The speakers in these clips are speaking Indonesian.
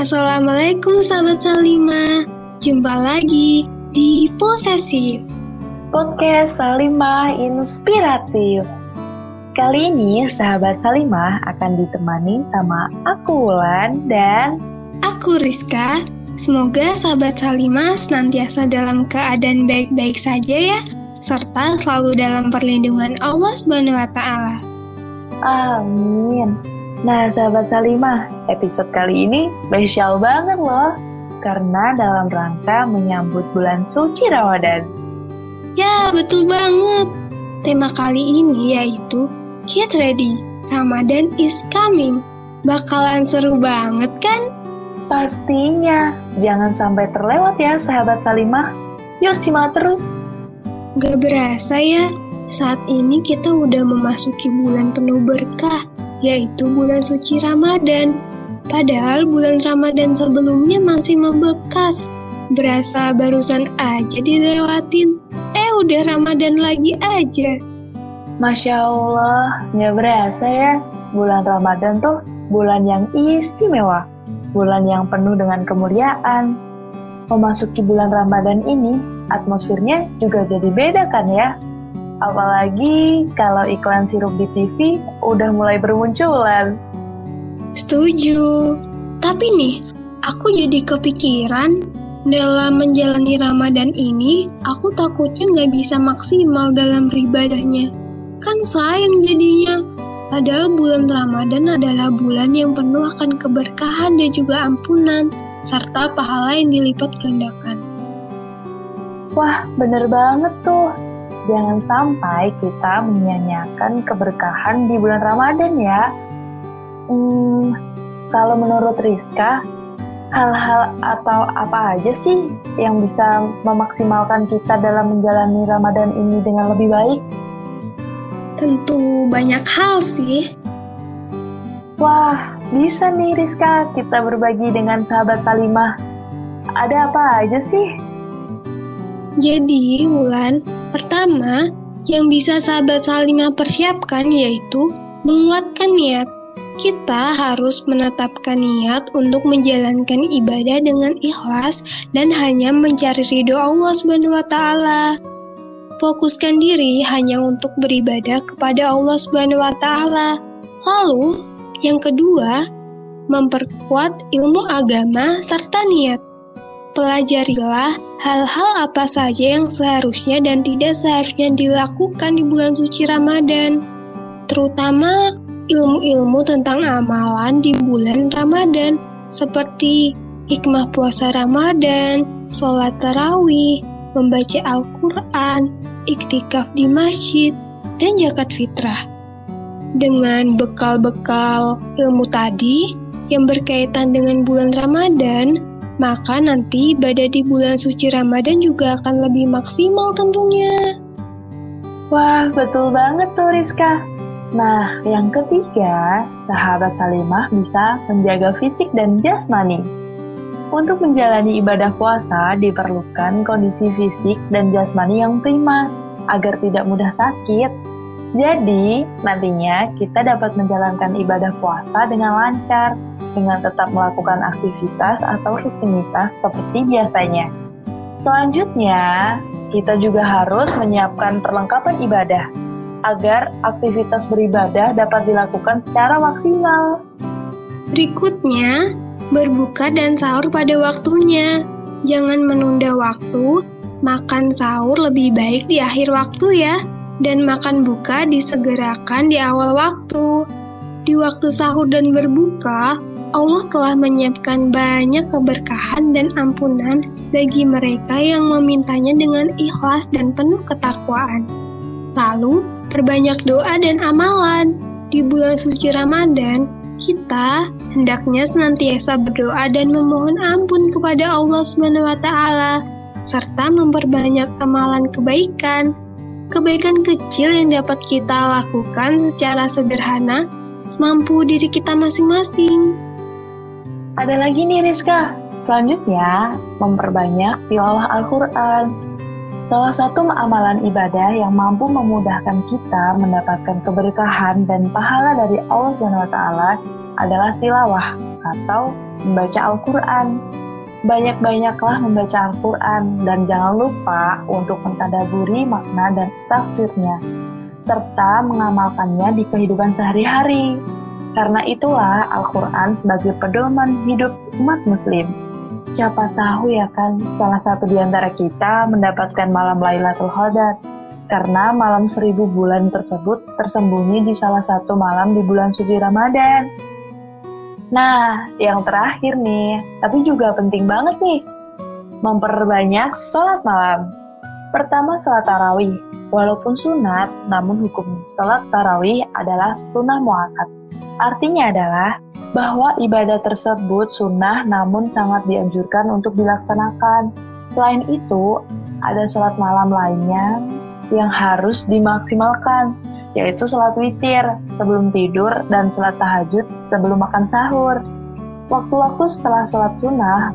Assalamualaikum sahabat Salima. Jumpa lagi di Posesif. Podcast Salimah Inspiratif. Kali ini sahabat Salimah akan ditemani sama aku Wulan dan aku Rizka. Semoga sahabat Salimah senantiasa dalam keadaan baik-baik saja ya, serta selalu dalam perlindungan Allah Subhanahu wa taala. Amin. Nah, sahabat Salimah, episode kali ini spesial banget loh. Karena dalam rangka menyambut bulan suci Ramadan. Ya, betul banget. Tema kali ini yaitu Get Ready, Ramadan is coming. Bakalan seru banget kan? Pastinya. Jangan sampai terlewat ya, sahabat Salimah. Yuk simak terus. Gak berasa ya, saat ini kita udah memasuki bulan penuh berkah yaitu bulan suci Ramadan. Padahal bulan Ramadan sebelumnya masih membekas. Berasa barusan aja dilewatin. Eh udah Ramadan lagi aja. Masya Allah, nggak berasa ya. Bulan Ramadan tuh bulan yang istimewa. Bulan yang penuh dengan kemuliaan. Memasuki bulan Ramadan ini, atmosfernya juga jadi beda kan ya? Apalagi kalau iklan sirup di TV udah mulai bermunculan. Setuju. Tapi nih, aku jadi kepikiran dalam menjalani Ramadan ini, aku takutnya nggak bisa maksimal dalam beribadahnya. Kan sayang jadinya. Padahal bulan Ramadan adalah bulan yang penuh akan keberkahan dan juga ampunan, serta pahala yang dilipat gandakan. Wah, bener banget tuh. Jangan sampai kita menyanyiakan keberkahan di bulan Ramadan ya. Hmm, kalau menurut Rizka, hal-hal atau apa aja sih yang bisa memaksimalkan kita dalam menjalani Ramadan ini dengan lebih baik? Tentu banyak hal sih. Wah, bisa nih Rizka kita berbagi dengan sahabat Salimah. Ada apa aja sih? Jadi, Wulan, Pertama, yang bisa sahabat Salimah persiapkan yaitu menguatkan niat. Kita harus menetapkan niat untuk menjalankan ibadah dengan ikhlas dan hanya mencari ridho Allah Subhanahu wa taala. Fokuskan diri hanya untuk beribadah kepada Allah Subhanahu wa taala. Lalu, yang kedua, memperkuat ilmu agama serta niat. Pelajarilah hal-hal apa saja yang seharusnya dan tidak seharusnya dilakukan di bulan suci Ramadan, terutama ilmu-ilmu tentang amalan di bulan Ramadan, seperti hikmah puasa Ramadan, sholat tarawih, membaca Al-Quran, iktikaf di masjid, dan zakat fitrah. Dengan bekal-bekal ilmu tadi yang berkaitan dengan bulan Ramadan, maka nanti ibadah di bulan suci Ramadan juga akan lebih maksimal tentunya. Wah, betul banget tuh Rizka. Nah, yang ketiga, sahabat Salimah bisa menjaga fisik dan jasmani. Untuk menjalani ibadah puasa diperlukan kondisi fisik dan jasmani yang prima agar tidak mudah sakit. Jadi, nantinya kita dapat menjalankan ibadah puasa dengan lancar dengan tetap melakukan aktivitas atau rutinitas seperti biasanya. Selanjutnya, kita juga harus menyiapkan perlengkapan ibadah agar aktivitas beribadah dapat dilakukan secara maksimal. Berikutnya, berbuka dan sahur pada waktunya. Jangan menunda waktu, makan sahur lebih baik di akhir waktu ya, dan makan buka disegerakan di awal waktu. Di waktu sahur dan berbuka, Allah telah menyiapkan banyak keberkahan dan ampunan bagi mereka yang memintanya dengan ikhlas dan penuh ketakwaan. Lalu, perbanyak doa dan amalan. Di bulan suci Ramadan, kita hendaknya senantiasa berdoa dan memohon ampun kepada Allah SWT serta memperbanyak amalan kebaikan. Kebaikan kecil yang dapat kita lakukan secara sederhana semampu diri kita masing-masing. Ada lagi nih Rizka. Selanjutnya, memperbanyak tilalah Al-Quran. Salah satu amalan ibadah yang mampu memudahkan kita mendapatkan keberkahan dan pahala dari Allah SWT adalah tilawah atau membaca Al-Quran. Banyak-banyaklah membaca Al-Quran dan jangan lupa untuk mentadaburi makna dan tafsirnya, serta mengamalkannya di kehidupan sehari-hari. Karena itulah Al-Quran sebagai pedoman hidup umat muslim. Siapa tahu ya kan, salah satu di antara kita mendapatkan malam Lailatul Qadar. Karena malam seribu bulan tersebut tersembunyi di salah satu malam di bulan suci Ramadan. Nah, yang terakhir nih, tapi juga penting banget nih, memperbanyak sholat malam. Pertama, sholat tarawih. Walaupun sunat, namun hukum sholat tarawih adalah sunnah muakat Artinya adalah bahwa ibadah tersebut sunnah namun sangat dianjurkan untuk dilaksanakan. Selain itu, ada sholat malam lainnya yang harus dimaksimalkan, yaitu sholat witir sebelum tidur dan sholat tahajud sebelum makan sahur. Waktu-waktu setelah sholat sunnah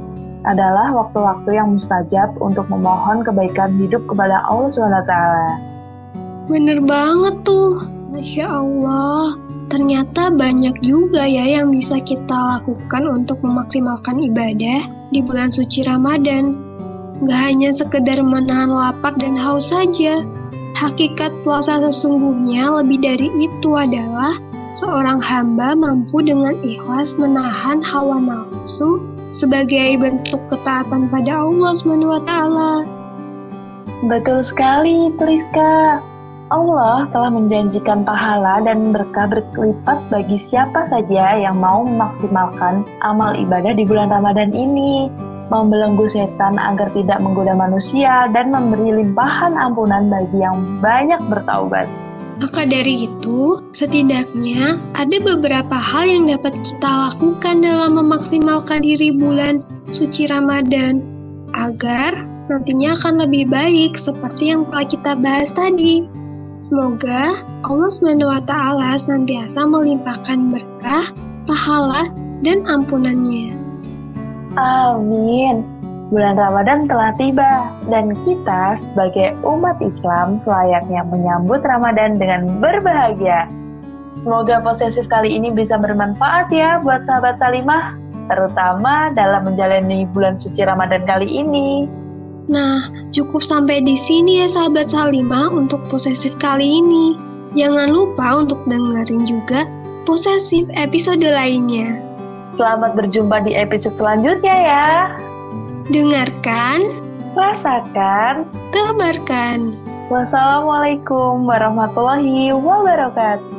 adalah waktu-waktu yang mustajab untuk memohon kebaikan hidup kepada Allah SWT. Bener banget tuh, Masya Allah. Ternyata banyak juga ya yang bisa kita lakukan untuk memaksimalkan ibadah di bulan suci Ramadan. Gak hanya sekedar menahan lapar dan haus saja. Hakikat puasa sesungguhnya lebih dari itu adalah seorang hamba mampu dengan ikhlas menahan hawa nafsu sebagai bentuk ketaatan pada Allah SWT. Betul sekali, Triska. Allah telah menjanjikan pahala dan berkah berlipat bagi siapa saja yang mau memaksimalkan amal ibadah di bulan Ramadan ini, membelenggu setan agar tidak menggoda manusia, dan memberi limpahan ampunan bagi yang banyak bertaubat. Maka dari itu, setidaknya ada beberapa hal yang dapat kita lakukan dalam memaksimalkan diri bulan suci Ramadan agar nantinya akan lebih baik seperti yang telah kita bahas tadi. Semoga Allah SWT senantiasa melimpahkan berkah, pahala, dan ampunannya. Amin. Bulan Ramadan telah tiba dan kita sebagai umat Islam selayaknya menyambut Ramadan dengan berbahagia. Semoga posesif kali ini bisa bermanfaat ya buat sahabat Salimah, terutama dalam menjalani bulan suci Ramadan kali ini. Nah, cukup sampai di sini ya sahabat Salima untuk posesif kali ini. Jangan lupa untuk dengerin juga posesif episode lainnya. Selamat berjumpa di episode selanjutnya ya. Dengarkan, rasakan, tebarkan. Wassalamualaikum warahmatullahi wabarakatuh.